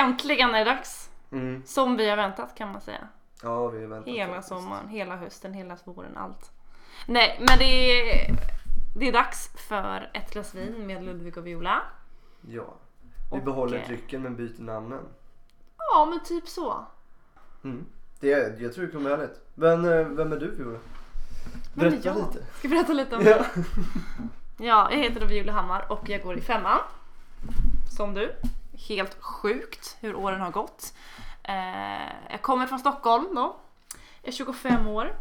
Äntligen är det dags! Mm. Som vi har väntat kan man säga. Ja, vi har väntat Hela faktiskt. sommaren, hela hösten, hela våren, allt. Nej, men det är, det är dags för ett glas vin med Ludvig och Viola. Ja. Vi Och, behåller eh, drycken men byter namnen. Ja, men typ så. Mm. Det är, jag tror det kommer bli härligt. Men eh, vem är du Viola? Vem Berätta jag? lite. Ska jag berätta lite om Ja. det? Ja, jag heter då Viola Hammar och jag går i femman. Som du. Helt sjukt hur åren har gått. Eh, jag kommer från Stockholm då. Jag är 25 år.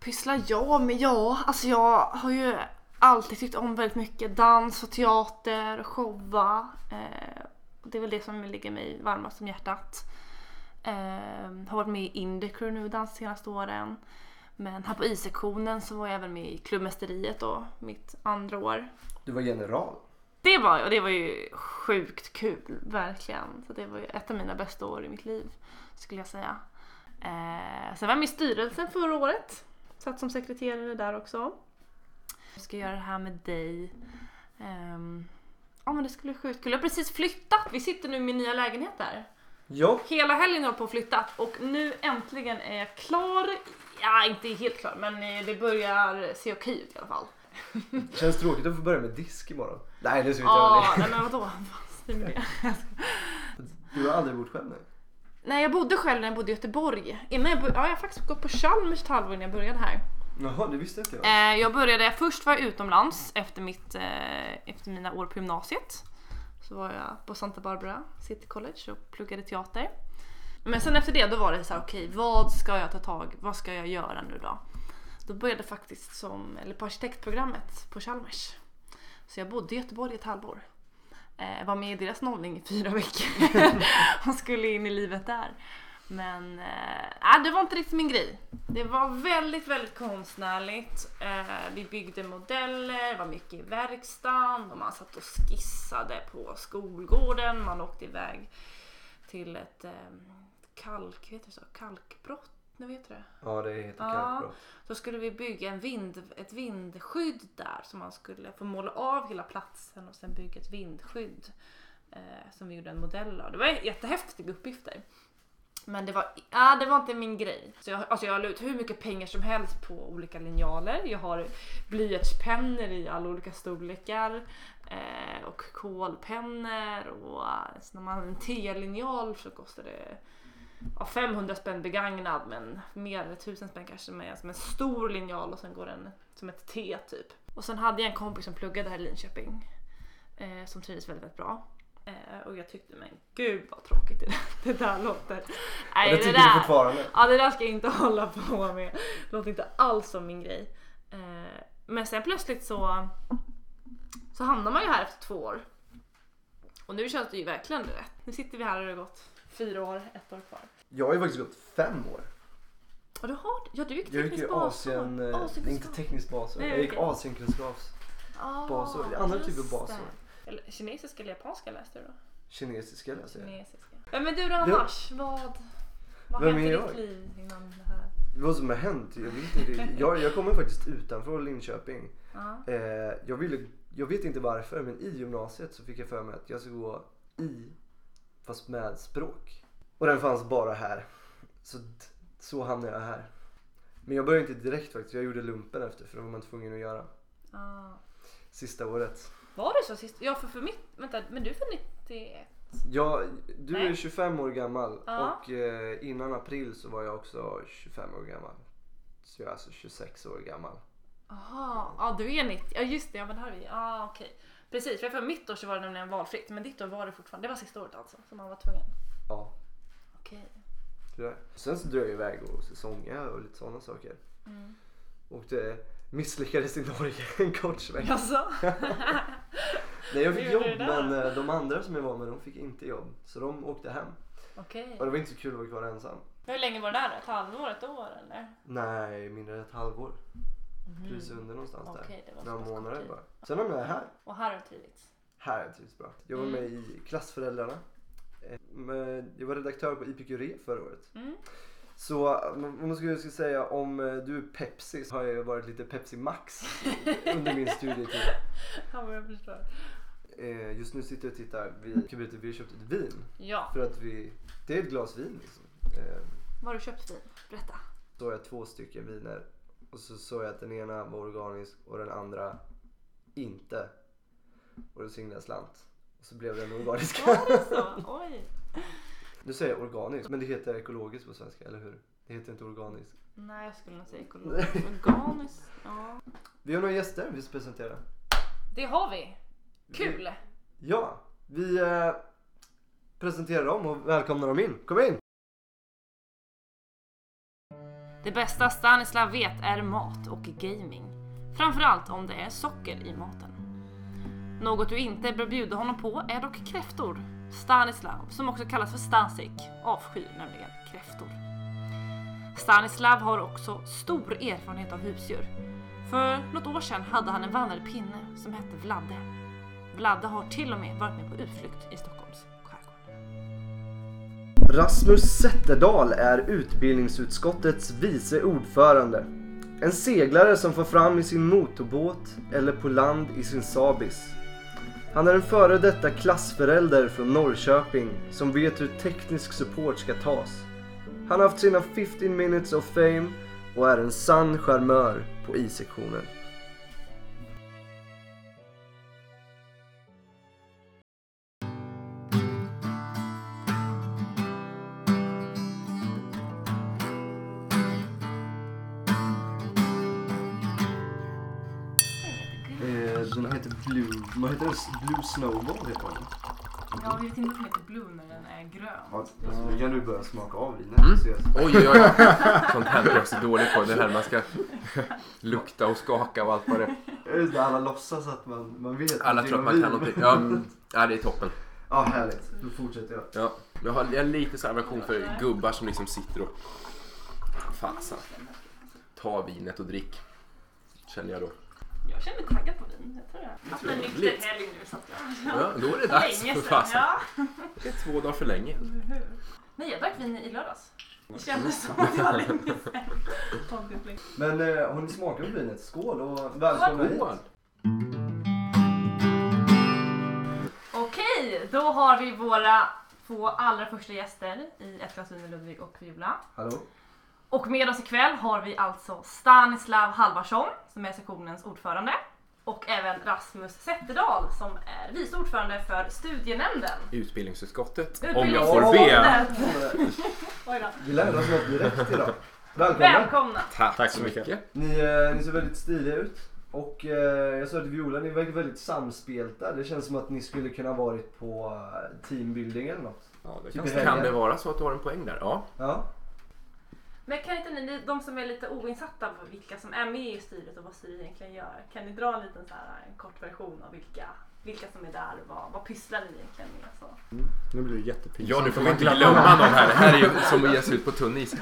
Pysslar jag med? Ja, alltså jag har ju alltid tyckt om väldigt mycket dans och teater showa. Eh, det är väl det som ligger mig varmast om hjärtat. Eh, har varit med i Indicrew nu de senaste åren. Men här på I-sektionen så var jag även med i klubbmästeriet då, mitt andra år. Du var general. Det var, och det var ju sjukt kul, verkligen. Så det var ju ett av mina bästa år i mitt liv, skulle jag säga. Eh, sen var jag med i styrelsen förra året. Satt som sekreterare där också. Jag ska göra det här med dig. Ja men det skulle bli sjukt kul. Jag har precis flyttat. Vi sitter nu i min nya lägenhet där. Ja. Hela helgen har jag på att flytta och nu äntligen är jag klar. Ja, inte helt klar, men eh, det börjar se okej ut i alla fall. Känns tråkigt att få börja med disk imorgon. Nej det vi inte Ja, nej men vadå? Det? Du har aldrig bott själv nu? Nej, jag bodde själv när jag bodde i Göteborg. Innan jag, bo- ja, jag har faktiskt gått på Chalmers ett halvår innan jag började här. Jaha, det visste inte jag. Eh, jag började, först var jag utomlands efter, mitt, eh, efter mina år på gymnasiet. Så var jag på Santa Barbara City College och pluggade teater. Men sen efter det då var det så här: okej vad ska jag ta tag vad ska jag göra nu då? Då började jag faktiskt som, eller på arkitektprogrammet på Chalmers. Så jag bodde i Göteborg i ett halvår. Eh, var med i deras nollning i fyra veckor och skulle in i livet där. Men eh, det var inte riktigt min grej. Det var väldigt, väldigt konstnärligt. Eh, vi byggde modeller, det var mycket i verkstaden och man satt och skissade på skolgården. Man åkte iväg till ett eh, kalk, heter det så? kalkbrott. Nu vet du det? Ja det heter Ja. kalkbrott. Då skulle vi bygga en vind, ett vindskydd där så man skulle få måla av hela platsen och sen bygga ett vindskydd. Eh, som vi gjorde en modell av. Det var jättehäftiga uppgifter. Men det var, ah, det var inte min grej. Så jag, alltså jag har la ut hur mycket pengar som helst på olika linjaler. Jag har blyertspennor i alla olika storlekar. Eh, och kolpennor och så när man har en T-linjal så kostar det ja, 500 spänn begagnad men mer än 1000 spänn kanske med som en stor linjal och sen går den som ett T typ. Och sen hade jag en kompis som pluggade här i Linköping eh, som trivdes väldigt, väldigt bra. Eh, och jag tyckte men gud vad tråkigt det, det där låter. Nej, Och det tycker där, du fortfarande? Ja det där ska jag inte hålla på med. Det låter inte alls som min grej. Eh, men sen plötsligt så, så hamnar man ju här efter två år. Och nu känns det ju verkligen rätt. Nu sitter vi här och det har gått fyra år, ett år kvar. Jag har ju faktiskt gått fem år. Och du har Ja du gick Jag gick tekniskt ju basår. Asien, eh, Asienkunskap. inte tekniskt basår. Nej, Jag gick okej. asienkunskaps Ah, basår. Andra just typer av basår. det. Eller kinesiska eller japanska läste du då? Kinesiska läser jag. Kinesiska. Ja men du då annars, vad, vad Vem hänt i är ditt jag? liv innan det här? Vad som har hänt? Jag vet inte. Jag, jag kommer faktiskt utanför Linköping. Ja. Eh, jag, ville, jag vet inte varför men i gymnasiet så fick jag för mig att jag skulle gå i fast med språk. Och den fanns bara här. Så, så hamnade jag här. Men jag började inte direkt faktiskt. Jag gjorde lumpen efter för det var man tvungen att göra. Ah. Sista året. Var det så sist? Ja för, för mitt, vänta men du är född 91? Jag, du är Nej. 25 år gammal Ja. och eh, innan april så var jag också 25 år gammal. Så jag är alltså 26 år gammal. Jaha, ja du är 90. Ja just det, ja men här är vi. Ja okej. Precis, för för mitt år så var det nämligen valfritt men ditt år var det fortfarande. Det var sista året alltså som man var tvungen. Ja, Okej. tyvärr. Sen så drog jag iväg och säsonga och lite sådana saker. Mm. Och det misslyckades i Norge en kort sväng. Jaså? Nej jag fick jobb men eh, de andra som jag var med de fick inte jobb. Så de åkte hem. Okej. Och det var inte så kul att vara kvar ensam. Hur länge var det där? Ett halvår, ett år eller? Nej, mindre än ett halvår. Precis under någonstans det där. Några månader bara. Sen hamnade jag här. Och här har du trivits? Här har jag trivts bra. Jag var Mm. med i Klassföräldrarna. Eh, men Jag var redaktör på IPQRE förra året. Mm. Så om man skulle säga om eh, du är Pepsi så har jag varit lite Pepsi Max under min studietid. Ja, vad jag förstår. Eh, just nu sitter jag och tittar. Vi, Kubuter, vi har köpt ett vin. Ja. För att vi, det är ett glas vin liksom. Vad har du köpt vin? Berätta. så har jag två stycken viner. Och så såg jag att den ena var organisk och den andra inte. Och då singade jag slant. Och så blev den organiska. Var det så? Oj. Nu säger jag organisk, men det heter ekologiskt på svenska, eller hur? Det heter inte organiskt. Nej, jag skulle nog säga ekologiskt. Organiskt. Ja. Vi har några gäster vi ska presentera. Det har vi. Kul! Ja, vi eh, presenterar dem och välkomnar dem in. Kom in! Det bästa Stanislav vet är mat och gaming. Framförallt om det är socker i maten. Något du inte bör bjuda honom på är dock kräftor. Stanislav, som också kallas för Stasik, avskyr nämligen kräftor. Stanislav har också stor erfarenhet av husdjur. För något år sedan hade han en vandrande pinne som hette Vladde. Vladde har till och med varit med på utflykt i Stockholms. Rasmus Zetterdahl är utbildningsutskottets vice ordförande. En seglare som får fram i sin motorbåt eller på land i sin sabis. Han är en före detta klassförälder från Norrköping som vet hur teknisk support ska tas. Han har haft sina 15 minutes of fame och är en sann charmör på I-sektionen. Vad heter den? Blue Snowball heter den. Ja, vi vet inte om den heter Blue när den är grön. Ja, nu kan du börja smaka av vinet. Mm. Jag- Oj, oj, oj. Sånt här är jag så dålig på. Det här man ska lukta och skaka och allt vad det är. Alla låtsas att man, man vet Alla tror att man kan någonting. Ja, mm. ja, det är toppen. Ja, härligt. Då fortsätter jag. Ja, jag har jag har lite så aversion för gubbar som liksom sitter och... Fasen. Ta vinet och drick. Känner jag då. Jag känner mig taggad på vin. Jag tror jag har haft en nykter helg nu så att jag... Ja, då är det dags Länge för fasen. Ja. Det är två dagar för länge. Nej, jag drack vin i lördags. Det kändes som att det var länge sedan. Men eh, har ni smakat på vinet? Skål och välkomna hit. Skål! Okej, då har vi våra två allra första gäster i Ett glas vin med Ludvig och Viola. Hallå? Och med oss ikväll har vi alltså Stanislav Halvarsson som är sektionens ordförande. Och även Rasmus Zetterdahl som är vice ordförande för studienämnden. Utbildningsutskottet. Om jag får be. Oj då. Vi lärde oss något direkt idag. Välkomna! Välkomna! Tack, Tack så mycket. Ni, eh, ni ser väldigt stiliga ut. Och eh, jag sa till Viola, ni verkar väldigt samspelta. Det känns som att ni skulle kunna varit på eh, teambuilding eller något. Ja, det Typ i. Kan det vara så att du har en poäng där? Ja. Ja. Men kan inte ni, de som är lite oinsatta på vilka som är med i styret och vad styret egentligen gör, kan ni dra en liten så här, en kort version av vilka, vilka som är där och vad, vad pysslar ni egentligen med? Så. Nu blir det jättepinsamt. Ja, nu får vi inte glömma någon här. Det här är ju som att ge sig ut på tunn is.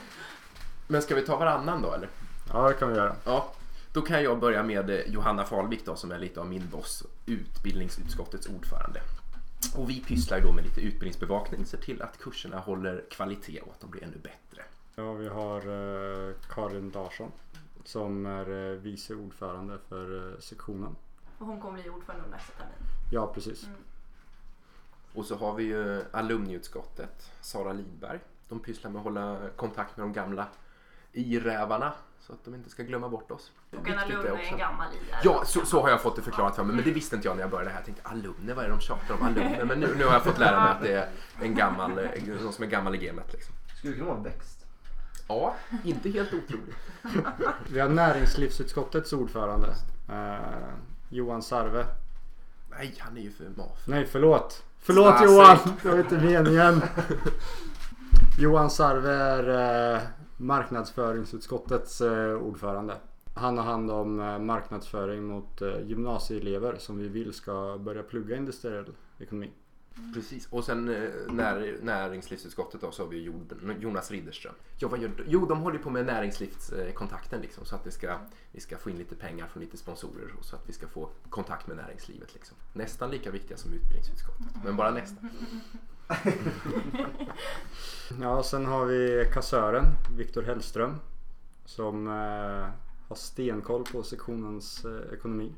Men ska vi ta varannan då eller? Ja, det kan vi göra. Ja, då kan jag börja med eh, Johanna Falvik då som är lite av min boss, utbildningsutskottets ordförande. Och vi pysslar då med lite utbildningsbevakning, ser till att kurserna håller kvalitet och att de blir ännu bättre. Ja, vi har eh, Karin Larsson som är eh, vice ordförande för eh, sektionen. Och hon kommer bli ordförande nästa termin. Ja, precis. Mm. Och så har vi ju alumniutskottet, Sara Lidberg. De pysslar med att hålla kontakt med de gamla i-rävarna så att de inte ska glömma bort oss. Och en viktigt det alumn är också. en gammal IR. Ja, så, så har jag fått det förklarat för mig. Men det visste inte jag när jag började här. Jag tänkte alumner, vad är det de tjatar om? Alumner. Men nu, nu har jag fått lära mig att det är en gammal, någon som är gammal i gamet. Liksom. Skulle det kunna vara en växt? Ja, inte helt otroligt. Vi har näringslivsutskottets ordförande. Eh, Johan Sarve. Nej, han är ju för maf. Nej, förlåt. Förlåt Stasik. Johan! Det var inte meningen. Johan Sarve är eh, marknadsföringsutskottets eh, ordförande. Han har hand om eh, marknadsföring mot eh, gymnasieelever som vi vill ska börja plugga industriell ekonomi. Precis. Och sen eh, när, näringslivsutskottet då, så har vi Jonas Ridderström. Ja, vad gör de? Jo, de håller ju på med näringslivskontakten liksom, så att det ska, vi ska få in lite pengar från lite sponsorer och så att vi ska få kontakt med näringslivet. Liksom. Nästan lika viktiga som utbildningsutskottet, men bara nästan. Ja, sen har vi kassören Viktor Hellström som eh, har stenkoll på sektionens eh, ekonomi.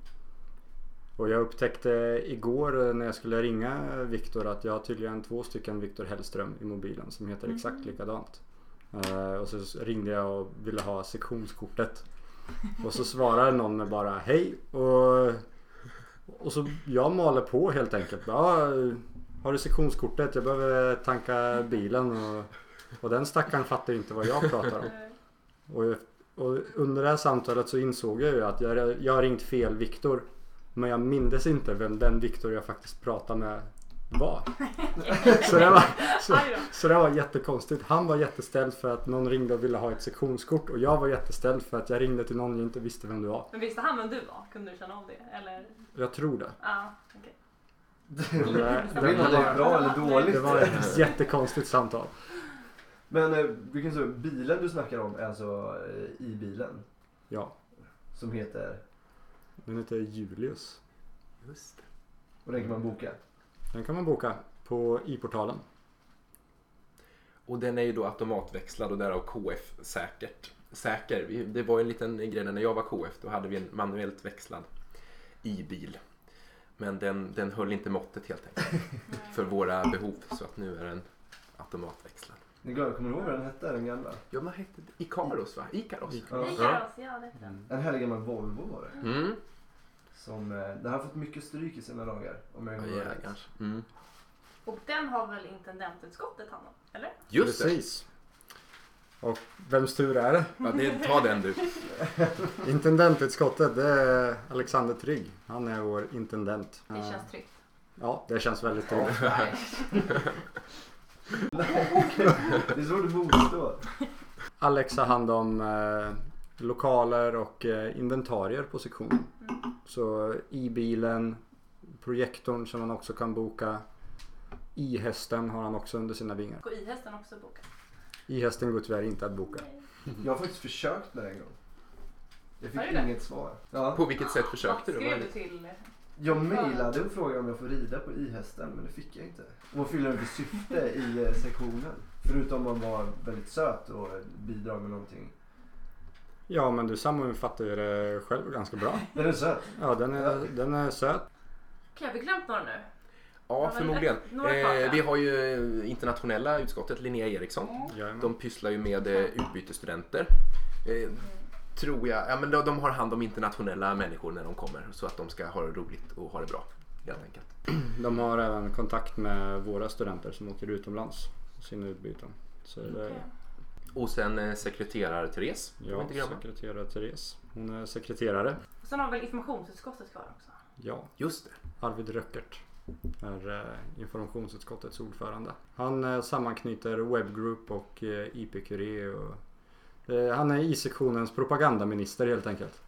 Och jag upptäckte igår när jag skulle ringa Viktor att jag har tydligen två stycken Viktor Hellström i mobilen som heter exakt likadant. Eh, och så ringde jag och ville ha sektionskortet. Och så svarade någon med bara hej och, och så jag maler på helt enkelt. Ja, har du sektionskortet? Jag behöver tanka bilen och, och den stackaren fattar inte vad jag pratar om. Och, och under det här samtalet så insåg jag ju att jag, jag har ringt fel Viktor. Men jag mindes inte vem den Viktor jag faktiskt pratade med var. så, det var så, så det var jättekonstigt. Han var jätteställd för att någon ringde och ville ha ett sektionskort. Och jag var jätteställd för att jag ringde till någon jag inte visste vem det var. Men visste han vem du var? Kunde du känna av det? Eller? Jag tror det. Ja, okej. Men det, vet inte om det bra eller dåligt. det var ett jättekonstigt samtal. Men eh, vilken så, bilen du snackar om är alltså eh, i bilen Ja, som heter den heter Julius. Just det. och den kan man boka. Den kan man boka på i-portalen. Och den är ju då automatväxlad och därav KF säkert. Säker. Det var ju en liten grej när jag var KF. Då hade vi en manuellt växlad i-bil. Men den, den höll inte måttet helt enkelt. För våra behov. Så att nu är den automatväxlad. Glömde, kommer du ihåg vad den hette den gamla? Ja, vad hette det? Ikaros va? Ikaros? Ja. Ikaros, ja det är den. En härlig gammal Volvo var det. Mm. Som, eh, den har fått mycket stryk i sina dagar. Om jag Ja, inte ja, rätt. kanske. Mm. Och den har väl intendentutskottet hand om? Eller? Just det. Precis. Och vems tur är det? Ja, det. Ta den du. Intendentutskottet det är Alexander Trygg. Han är vår intendent. Det känns tryggt. Ja, det känns väldigt tryggt. Det är svårt att motstå. Alex har hand om eh, lokaler och eh, inventarier på sektionen. Så i bilen, projektorn som man också kan boka. I-hästen har han också under sina vingar. Går i-hästen också boka? I-hästen går tyvärr inte att boka. Jag har faktiskt försökt med det en gång. Jag fick inget svar. Ja. På vilket sätt försökte du? Skrev du till? Jag mejlade och frågade om jag får rida på i-hästen men det fick jag inte. Och vad fyller den för syfte i eh, sektionen? Förutom att vara väldigt söt och bidra med någonting. Ja, men du sammanfattar ju det själv ganska bra. Den är söt. Ja, den är, den är söt. Okej, har vi glömt några nu? Ja, förmodligen. Eh, vi har ju internationella utskottet, Linnea Eriksson. Jajamän. De pysslar ju med eh, utbytesstudenter. Eh, tror jag. Ja, men de, de har hand om internationella människor när de kommer så att de ska ha det roligt och ha det bra. Helt enkelt. De har även kontakt med våra studenter som åker utomlands. Sina utbyten. Så det, Okej. Och sen eh, sekreterare Therese. ja, sekreterare Therese. Hon är sekreterare. Och sen har vi väl informationsutskottet kvar också? Ja, Just det. Arvid Röckert är eh, informationsutskottets ordförande. Han eh, sammanknyter Webgroup och eh, IP-Curie och han är I-sektionens propagandaminister helt enkelt.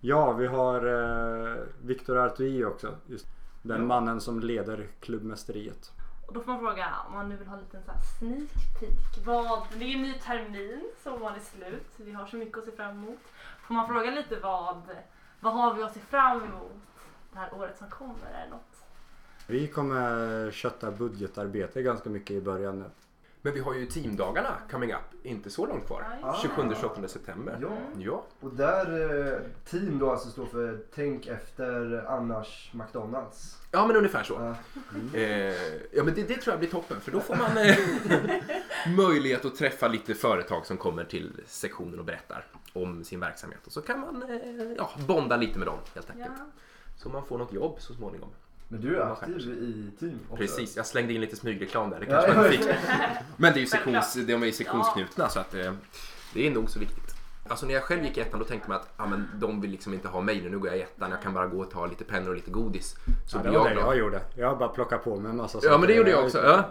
Ja, vi har eh, Viktor Artui också. Just den Ja. mannen som leder klubbmästeriet. Och då får man fråga om man nu vill ha en liten så här sneak peek. Vad, det är en ny termin, sommaren är slut. Vi har så mycket att se fram emot. Får man fråga lite vad, vad har vi att se fram emot det här året som kommer? Är det något? Vi kommer kötta budgetarbete ganska mycket i början nu. Men vi har ju teamdagarna coming up. Inte så långt kvar. Det. 27-28 september. Ja. Ja. Och där eh, team då alltså står för Tänk efter annars McDonalds. Ja, men ungefär så. Ja. Eh, ja men det, det tror jag blir toppen för då får man eh, möjlighet att träffa lite företag som kommer till sektionen och berättar om sin verksamhet och så kan man eh, ja, bonda lite med dem helt enkelt. Ja. Så man får något jobb så småningom. Men du är aktiv i team också. Precis, jag slängde in lite smygreklam där. Det kanske man fick. Men det är ju sektions, de är ju sektionsknutna så att eh, det är nog så viktigt. Alltså när jag själv gick i ettan då tänkte man att ah, men de vill liksom inte ha mig nu, nu går jag i ettan, jag kan bara gå och ta lite pennor och lite godis. Så Ja, det var jag det jag gjorde. Jag bara plockade på mig en massa Ja men det gjorde jag Jag- också. Ja.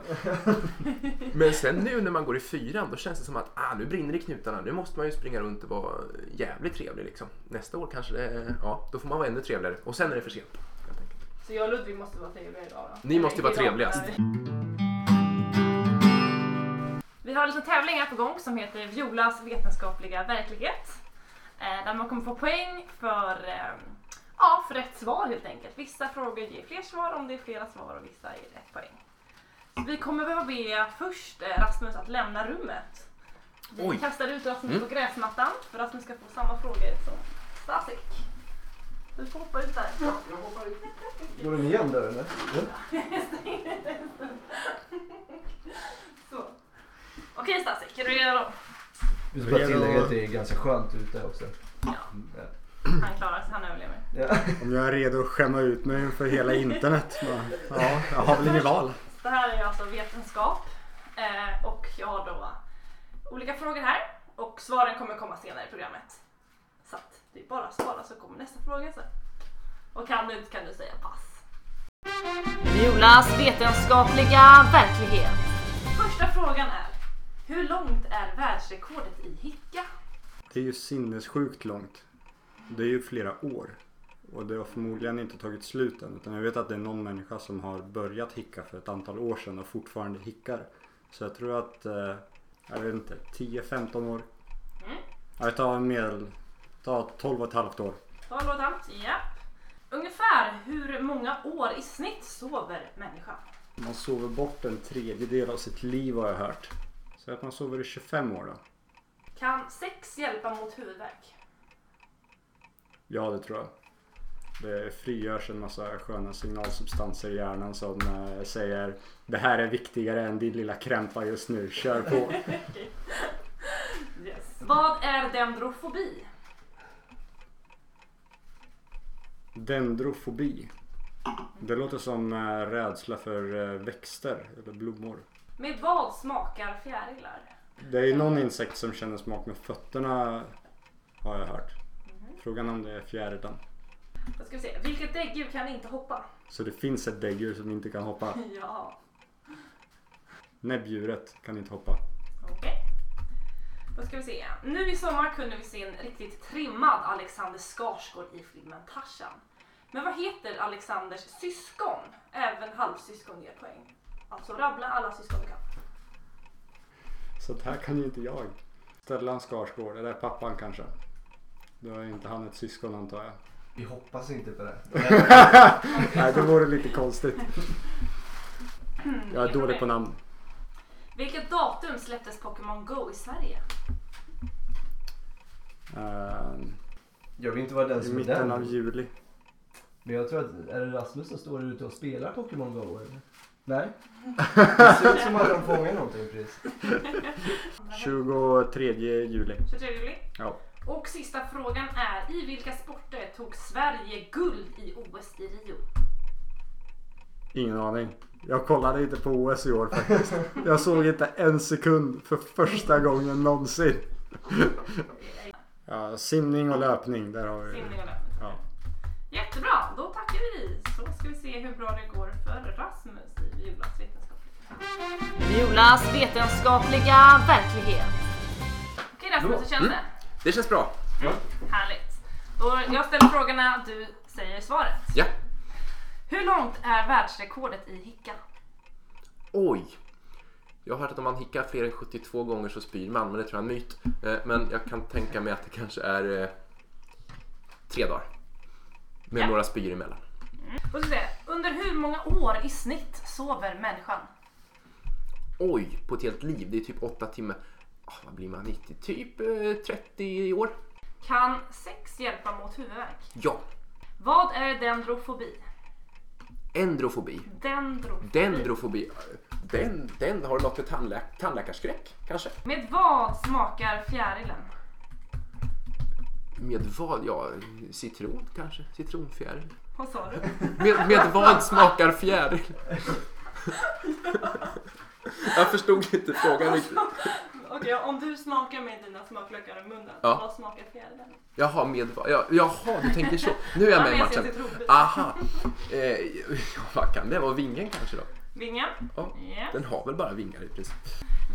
Men sen nu när man går i fyran då känns det som att ah, nu brinner det i knutarna. Nu måste man ju springa runt och vara jävligt trevlig liksom. Nästa år kanske det, ja då får man vara ännu trevligare. Och sen är det för sent. Så jag och Ludvig måste vara trevliga idag då? Ni måste vara Idag. trevligast. Vi har en liten tävling här på gång som heter Violas vetenskapliga verklighet. Eh, där man kommer få poäng för, eh, ja, för rätt svar helt enkelt. Vissa frågor ger fler svar om det är flera svar och vissa ger ett poäng. Så vi kommer behöva be först eh, Rasmus att lämna rummet. Vi Oj. kastar ut Rasmus Mm. på gräsmattan för Rasmus ska få samma frågor som Stasik. Du får hoppa ut där. Går den igen där eller? Så. Okej Stasik, är du redo? Vi ska bara tillägga att det är ganska skönt ute också. Ja, Ja. han klarar sig, han överlever. Ja. Om jag är redo att skämma ut mig inför hela internet. Ja, jag har väl inget val. Det här är alltså vetenskap eh, och jag har då olika frågor här och svaren kommer komma senare i programmet. Så att det är bara att svara så kommer nästa fråga sen. Och kan du inte kan du säga pass. Violas vetenskapliga verklighet. Första frågan är Hur långt är världsrekordet i hicka? Det är ju sinnessjukt långt. Det är ju flera år. Och det har förmodligen inte tagit slut än. Utan jag vet att det är någon människa som har börjat hicka för ett antal år sedan och fortfarande hickar. Så jag tror att, eh, jag vet inte, 10-15 år. Mm. Ja, Jag tar en medel, tar 12 och ett halvt år. 12 och ett halvt, japp. Ungefär hur många år i snitt sover människan? Man sover bort en tredjedel av sitt liv har jag hört. Så att man sover i 25 år då. Kan sex hjälpa mot huvudvärk? Ja, det tror jag. Det frigörs en massa sköna signalsubstanser i hjärnan som eh, säger Det här är viktigare än din lilla krämpa just nu, kör på. Yes. Vad är dendrofobi? Dendrofobi. Det låter som eh, rädsla för eh, växter eller blommor. Med vad smakar fjärilar? Det är någon insekt som känner smak med fötterna har jag hört. Frågan om det är fjärilen. Då ska vi se. Vilket däggdjur kan inte hoppa? Så det finns ett däggdjur som inte kan hoppa. Ja, Näbbdjuret kan inte hoppa. okej. Då ska vi se. Nu i sommar kunde vi se en riktigt trimmad Alexander Skarsgård i filmen Tarzan. Men vad heter Alexanders syskon? Även halvsyskon ger poäng. Alltså rabbla alla syskon du kan. Så det här kan ju inte jag. Stellan Skarsgård, eller pappan kanske. Då är inte han ett syskon antar jag. Vi hoppas inte på det. Nej, det vore lite konstigt. Jag är dålig på namn. Vilket datum släpptes Pokémon Go i Sverige? Ehm, Jag vill inte vara den I som är mitten den. av juli. Men jag tror att, är det Rasmus som står ute och spelar Pokémon Go eller? Nej? Det ser ut som att de fångar någonting precis. 23 juli. 23 juli. Ja. Och sista frågan är i vilka sporter tog Sverige guld i OS i Rio? Ingen aning. Jag kollade inte på OS i år faktiskt. Jag såg inte en sekund för första gången någonsin. Ja, simning och löpning, där har vi Simning och löpning. Ja. Jättebra, då tackar vi. Så ska vi se hur bra det går för Rasmus i Violas vetenskapliga. Violas vetenskapliga verklighet. Okej Rasmus, hur känns Mm. det? Det känns bra. Härligt. Då jag ställer frågorna, du säger svaret. Ja. Hur långt är världsrekordet i hicka? Oj. Jag har hört att om man hickar fler än 72 gånger så spyr man, men det tror jag är en myt. Eh, Men jag kan tänka mig att det kanske är eh, tre dagar. Med Ja. några spyor emellan. Då ska vi se. Under hur många år i snitt sover människan? Oj, på ett helt liv. Det är typ åtta timmar. Ah, vad blir man? 90? Typ eh, 30 år? Kan sex hjälpa mot huvudvärk? Ja. Vad är dendrofobi? Endrofobi. Dendrofobi. Dendrofobi. Den, den har något med tandlä tandläkarskräck kanske? Med vad smakar fjärilen? Med vad? Ja, citron kanske? Citronfjäril. Vad sa du? Med, med vad smakar fjäril? Jag förstod inte frågan riktigt. Okej, om du smakar med dina smaklökar i munnen, Ja. vad smakar fjärilen? Jaha, med? Ja, jaha, du tänker så. Nu är jag med i matchen. Aha. Eh, ja, vad kan det vara? Vingen kanske då? Vingen? Ja, Ja. den har väl bara vingar i princip.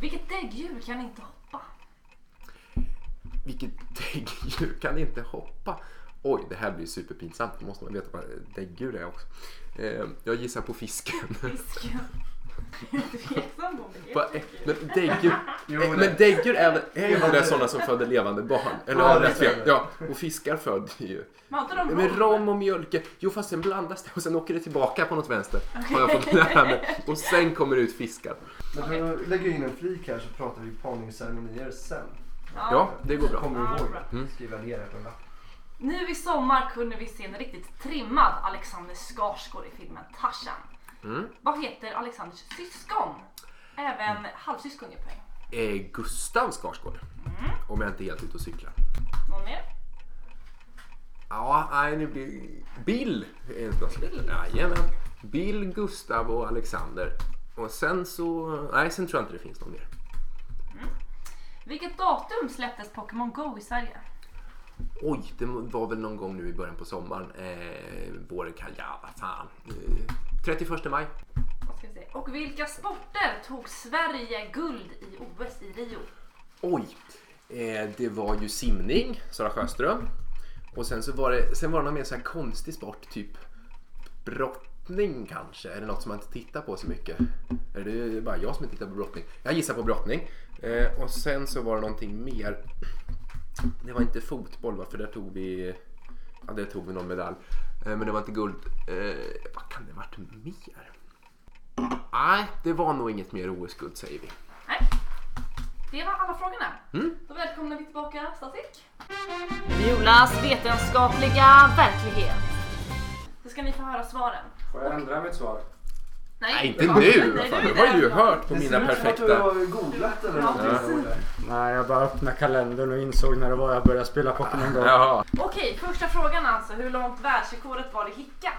Vilket däggdjur kan inte hoppa? Vilket däggdjur kan inte hoppa? Oj, det här blir superpinsamt. Då måste man veta vad däggdjur är också. Eh, jag gissar på fisken. Fisken. Jag det däggdjur. men däggdjur, eh, men däggdjur är, väl- är ju det sådana som föder levande barn? Eller Ja, jag det rätt fel? Ja, och fiskar föder ju. Inte de Med rom? och mjölke. Jo, fast sen blandas det och sen åker det tillbaka på något vänster. Har jag fått lära mig. Och sen kommer det ut fiskar. Men för att lägga in en flik här så pratar vi parningsceremonier sen. Ja, det går bra. Kommer du Ja, ihåg det? Mm. Skriva ner här på en lapp. Nu i sommar kunde vi se en riktigt trimmad Alexander Skarsgård i filmen Tarzan. Mm. Vad heter Alexanders syskon? Även halvsyskon ger poäng. Eh, Gustav Skarsgård. Om jag inte är helt ute och cyklar. Någon mer? Ja, nej, nu blir Bill är en Skarsgård. Jajamän. Bill, Gustav och Alexander. Och sen så... Nej, sen tror jag inte det finns någon mer. Vilket datum släpptes Pokémon Go i Sverige? Oj, det var väl någon gång nu i början på sommaren. Eh, våren kan... Ja, vad fan. Eh, 31 maj. Vad ska vi se? Och vilka sporter tog Sverige guld i OS i Rio? Oj, eh, det var ju simning, Sara Sjöström. Och sen så var det, sen var det någon mer så här konstig sport, typ brottning kanske. Eller något som man inte tittar på så mycket. Eller det är bara jag som inte tittar på brottning. Jag gissar på brottning. Eh, och sen så var det någonting mer. Det var inte fotboll va, för där tog vi, ja där tog vi någon medalj. Eh, men det var inte guld. Eh, vad kan det varit mer? Nej, det var nog inget mer OS-guld säger vi. Nej. Det var alla frågorna. Mm. Då välkomnar vi tillbaka Statik. Violas vetenskapliga verklighet. Då ska ni få höra svaren. Får jag ändra mitt svar? Nej, inte det nu! Nej, Vad fan, du det har ju hört på Det mina ser ut som att du perfekta... har googlat eller Ja, någonting. precis. Nej, jag bara öppnade kalendern och insåg när det var jag började spela Pokémon Go. Jaha. Okej, första frågan alltså. Hur långt världsrekordet var i hicka?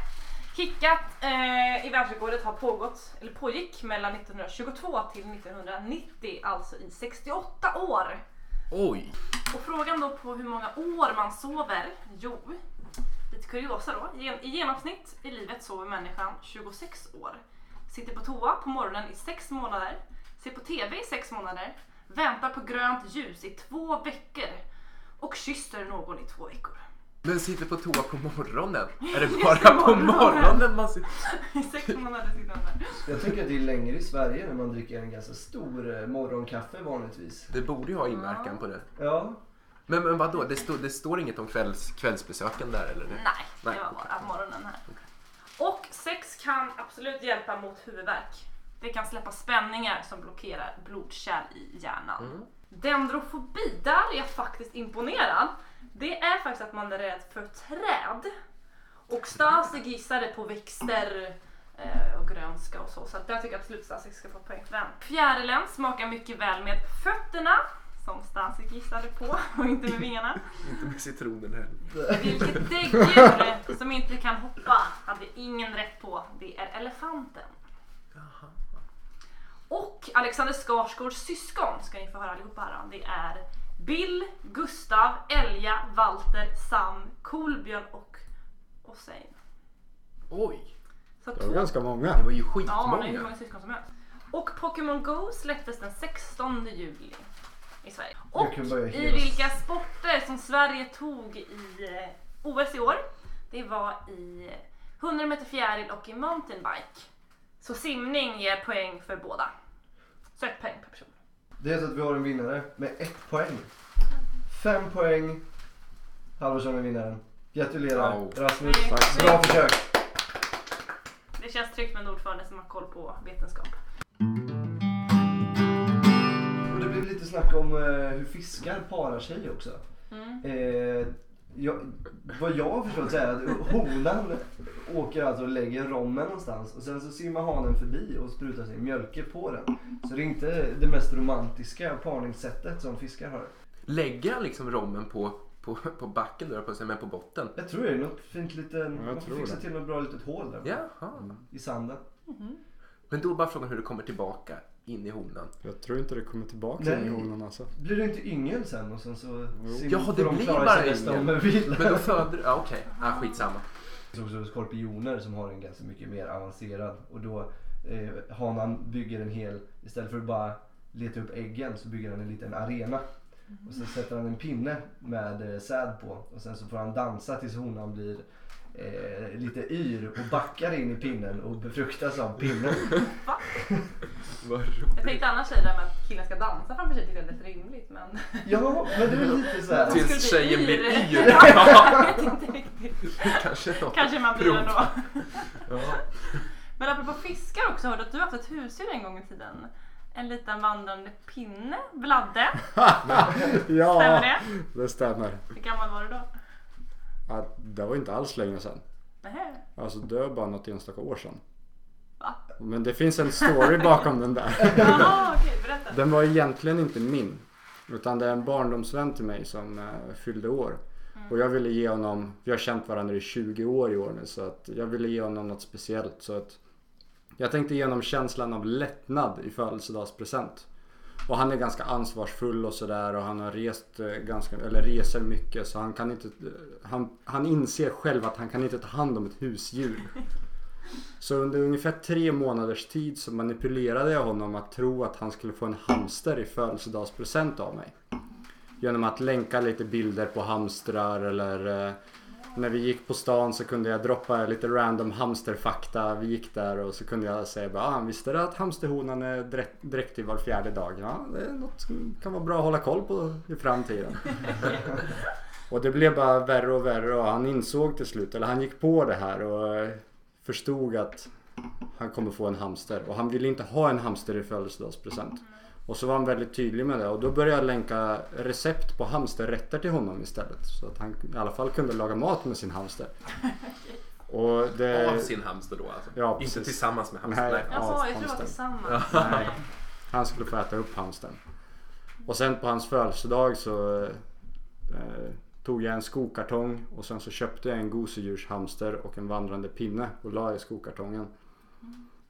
Hickat eh, i världsrekordet har pågått, eller pågick mellan 1922 till 1990, alltså i 68 år. Oj. Och frågan då på hur många år man sover? Jo, lite kuriosa då. Gen- I genomsnitt i livet sover människan 26 år. Sitter på toa på morgonen i 6 månader. Ser på TV i 6 månader. Väntar på grönt ljus i 2 veckor. Och kysser någon i 2 veckor. Men sitter på toa på morgonen? Är det bara på morgonen man sitter? I 6 månader sitter man där. Jag tycker att det är längre i Sverige när man dricker en ganska stor eh, morgonkaffe vanligtvis. Det borde ju ha inverkan på det. Ja, Men, men vadå, det, står- det står inget om kvälls, kvällsbesöken där eller? Nej, det Nej, var bara morgonen här. Och sex kan absolut hjälpa mot huvudvärk. Det kan släppa spänningar som blockerar blodkärl i hjärnan. Dendrofobi, där är jag faktiskt imponerad. Det är faktiskt att man är rädd för träd. Och Stasig gissade på växter eh, och grönska och så. Så jag tycker absolut Stasig ska få poäng för den. Fjärilen smakar mycket väl med fötterna. Som Stasig gissade på och inte med vingarna. Inte med citronen heller. Vilket däggdjur som inte kan hoppa hade ingen rätt på. Det är elefanten. Och Alexander Skarsgårds syskon ska ni få höra allihopa här. då. Det är Bill, Gustav, Elja, Walter, Sam, Kolbjörn och Hossein. Oj, Så Det var två... ganska många. det var ju Ja, det är hur skitmånga. många syskon som helst. Och Pokémon Go släpptes den 16 juli i Sverige. Och i vilka sporter som Sverige tog i eh, OS i år, det var i 100 meter fjäril och i mountainbike. Så simning ger poäng för båda. Så ett poäng per person. det är så att vi har en vinnare med ett poäng. Fem poäng. Halvarsson är vinnaren. Gratulerar Wow. Rasmus. Tack. Bra försök. Det känns tryggt med en ordförande som har koll på vetenskap. Lite snack om eh, hur fiskar parar sig också. Mm. Eh, jag, vad jag har förstått så är att honan åker alltså och lägger rommen någonstans och sen så simmar hanen förbi och sprutar sin mjölke på den. Så det är inte det mest romantiska parningssättet som fiskar har. Lägger han liksom rommen på, på, på backen då, på sig, men på botten? Jag tror det är något fint liten, jag man får fixa det. till något bra litet hål där Jaha. i sanden. Men då är bara frågan hur det kommer tillbaka in i honan. Jag tror inte det kommer tillbaka Nej. in i honan alltså. Blir det inte yngel sen och sen så sim- Jaha, det blir bara yngel. Men då föder... Ja, okej. Ah, skitsamma. Det finns också skorpioner som har en ganska mycket mer avancerad och då eh, hanan bygger en hel, istället för att bara leta upp äggen så bygger han en liten arena. Och sen sätter han en pinne med eh, säd på och sen så får han dansa tills honan blir eh, lite yr och backar in i pinnen och befruktas av pinnen. Jag tänkte annars säga det där med att killen ska dansa framför sig, tycker jag är lite rimligt men... Ja, men det är lite så här. Tills Skulle bli tjejen blir yr. yr. jag vet inte riktigt. Kanske något. Kanske man blir prov. ändå. Ja. Men apropå fiskar också, hörde att du har haft ett husdjur en gång i tiden? En liten vandrande pinne, Vladde. Stämmer Ja, det? det stämmer. Hur gammal var du då? Ja, det var inte alls länge sedan. Nähä. Alltså det var bara något enstaka år sedan. Va? Men det finns en story bakom den där. Jaha, okej, berätta. Den var egentligen inte min. Utan det är en barndomsvän till mig som eh, fyllde år. Och jag ville ge honom, vi har känt varandra i 20 år i år nu så att jag ville ge honom något speciellt. Så att jag tänkte ge honom känslan av lättnad i födelsedagspresent. Och han är ganska ansvarsfull och sådär och han har rest eh, ganska, eller reser mycket så han kan inte, han, han inser själv att han kan inte ta hand om ett husdjur. Så under ungefär tre månaders tid så manipulerade jag honom att tro att han skulle få en hamster i födelsedagspresent av mig. Genom att länka lite bilder på hamstrar eller eh, när vi gick på stan så kunde jag droppa lite random hamsterfakta. Vi gick där och så kunde jag säga bara ah, visste du att hamsterhonan är dräkt- dräktig var fjärde dag? Ja, det är något som kan vara bra att hålla koll på i framtiden. och det blev bara värre och värre och han insåg till slut, eller han gick på det här och eh, förstod att han kommer få en hamster och han ville inte ha en hamster i födelsedagspresent. Och så var han väldigt tydlig med det och då började jag länka recept på hamsterrätter till honom istället. Så att han i alla fall kunde laga mat med sin hamster. Och det... Av sin hamster då alltså? Ja, Inte tillsammans med hamster? Nej. Nej. Jag sa, jag tror det var hamstern. tillsammans. Nej. Han skulle få äta upp hamstern. Och sen på hans födelsedag så eh, tog jag en skokartong och sen så köpte jag en gosedjurshamster och en vandrande pinne och la i skokartongen.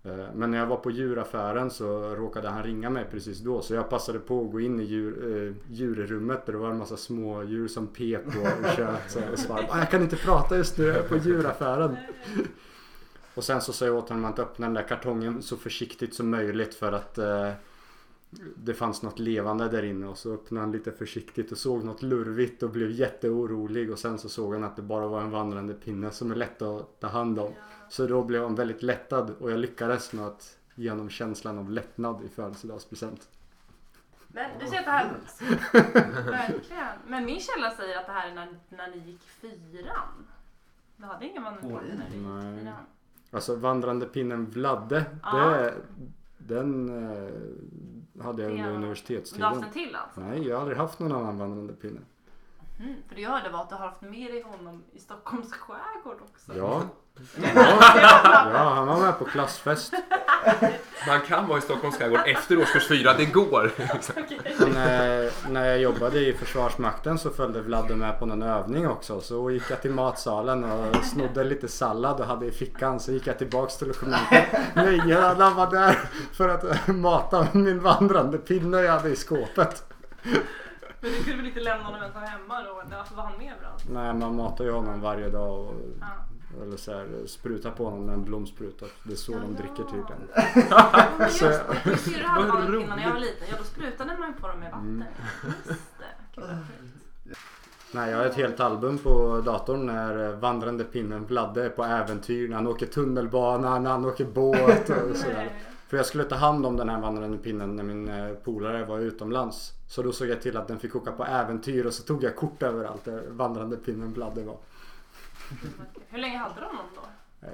Eh, Men när jag var på djuraffären så råkade han ringa mig precis då så jag passade på att gå in i djur, eh, djurrummet där det var en massa små djur som pep och tjöt och svarade "Ah, jag kan inte prata just nu, jag är på djuraffären. Och sen så sa jag åt honom att öppna den där kartongen så försiktigt som möjligt för att eh, det fanns något levande där inne och så öppnade han lite försiktigt och såg något lurvigt och blev jätteorolig och sen så såg han att det bara var en vandrande pinne som är lätt att ta hand om. Så då blev han väldigt lättad och jag lyckades med att ge honom känslan av lättnad i födelsedagspresent. Men du ser att det här... Verkligen. Men min källa säger att det här är när, när ni gick fyran. Du hade ingen vandrande pinne när du gick fyran? Alltså vandrande pinnen Vladde, Ja. det, den eh, hade jag Det- under Du har haft universitetstiden. en till alltså? Nej, jag har aldrig haft någon annan vandrande pinne. Mm, för det jag hörde var att du har haft med dig honom i Stockholms skärgård också. Ja, ja. ja han var med på klassfest. Man kan vara i Stockholms skärgård efter årskurs fyra, det går. När, när jag jobbade i Försvarsmakten så följde Vladde med på någon övning också. Så gick jag till matsalen och snodde lite sallad och hade i fickan. Så gick jag tillbaks till logementet. Nej, han var där för att mata min vandrande pinne jag hade i skåpet. Men du kunde väl inte lämna honom ensam hemma då? Varför var han med överallt? Nej, man matar ju honom varje dag. Och, Ja. Eller så här, sprutar på honom med en blomspruta. Det är så de dricker tydligen. Men just det, Vad barnet innan jag var liten. Ja, då sprutade man på dem med vatten. Just det. Gud. Nej, jag har ett helt album på datorn när vandrande pinnen Vladde är på äventyr. När han åker tunnelbana, när han åker båt och sådär. För jag skulle ta hand om den här vandrande pinnen när min eh, polare var utomlands. Så då såg jag till att den fick åka på äventyr och så tog jag kort överallt där vandrande pinnen Vladde var. Hur länge hade du honom då? Eh,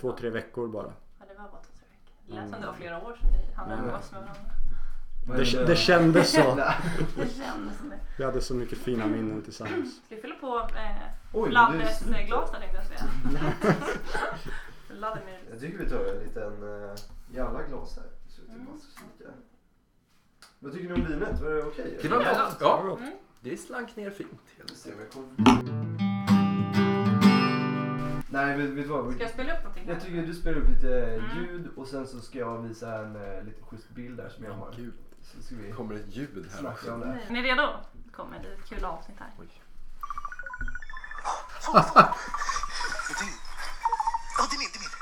två, tre veckor bara. Ja, det var bara två, tre veckor. Det lät som det var flera år sedan ni hann Nej. umgås med varandra. Det, det kändes så. Det kändes. Vi hade så mycket fina minnen tillsammans. Ska vi fylla på eh, Oj, Vladdes det är- glas där tänkte jag säga. Vladimir. Jag tycker vi tar en liten uh, jävla glas här. Så att det Mm. Vad tycker ni om vinet? Var det okej? Det var gott. Ja, Mm. det slank ner fint. Nej, vet, vet du vad? Ska jag spela upp någonting? här? Jag tycker du spelar upp lite Mm. ljud och sen så ska jag visa en uh, liten schysst bild där som jag har. Gud, Så ska vi kommer ett ljud här också. om det. Är ni redo? Det kommer ett kul avsnitt här. Oj. Din. Ja, det är min. Det är min.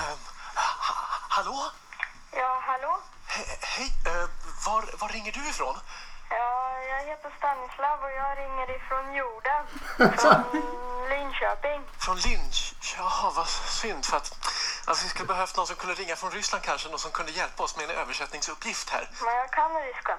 Ehm, ha- hallå? Ja, hallå? He- hej. eh, var, var ringer du ifrån? Ja, jag heter Stanislav och jag ringer ifrån jorden. Från Linköping. Från Lynch? Jaha, vad synd för att alltså, vi skulle behövt någon som kunde ringa från Ryssland kanske, någon som kunde hjälpa oss med en översättningsuppgift här. Men jag kan ryska.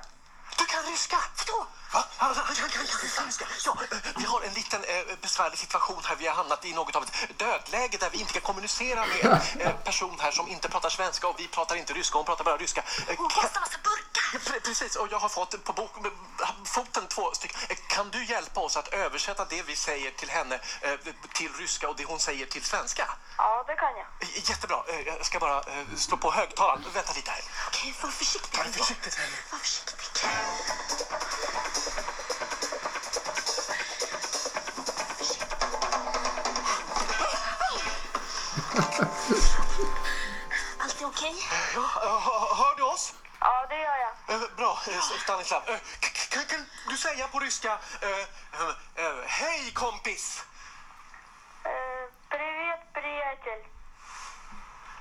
Du kan ryska? Vadå? Va? Han, han, han, han kan ryska? Ja, eh, vi har en liten eh, besvärlig situation här. Vi har hamnat i något av ett dödläge där vi inte kan kommunicera med en eh, person här som inte pratar svenska och vi pratar inte ryska. Hon pratar bara ryska. Eh, Hon kastar massa burkar. Pre- Precis, och jag har fått på bok, foten två stycken. Kan du hjälpa oss att översätta det vi säger till henne till ryska och det hon säger till svenska? Ja, det kan jag. Jättebra. Jag ska bara slå på högtalaren. Vänta lite här. Okej, var försiktig. Var nu. Var försiktig. Allt är okej? Ja, eh, hör- hör du oss? Ja, det gör jag. Eh, Bra, eh, Stanislav. Eh, k- k- Kan du säga på ryska eh, eh, eh, Hej kompis! Eh, привет, приятель.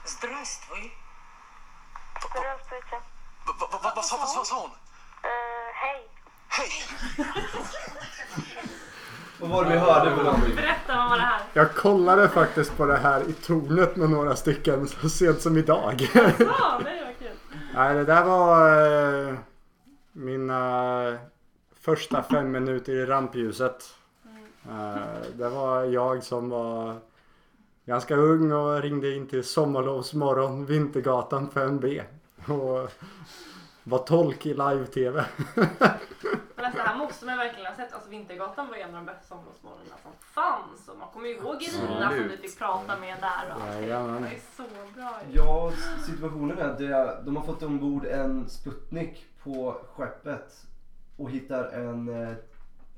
Здравствуй. Здравствуйте. Va- va- va- Vad sa vad sa- vad sa hon? Hej. Vad var det vi hörde för någonting? Berätta, vad var det här? Jag kollade faktiskt på det här i tornet med några stycken så sent som idag. Ja, nej vad kul. Nej, det där var eh, mina första fem minuter i rampljuset. Eh, det var jag som var ganska ung och ringde in till Sommarlovsmorgon Vintergatan 5B. Och var tolk i live-tv. Men alltså, det här måste man verkligen ha sett. Alltså Vintergatan var ju en av de bästa sommarlovsmorgnarna som fanns. Och man kommer ju ihåg Irina som vi fick prata med där. Och allting. det Jajamän. var ju så bra ju. Ja, situationen är att det- de har fått ombord en Sputnik på skeppet och hittar en, eh,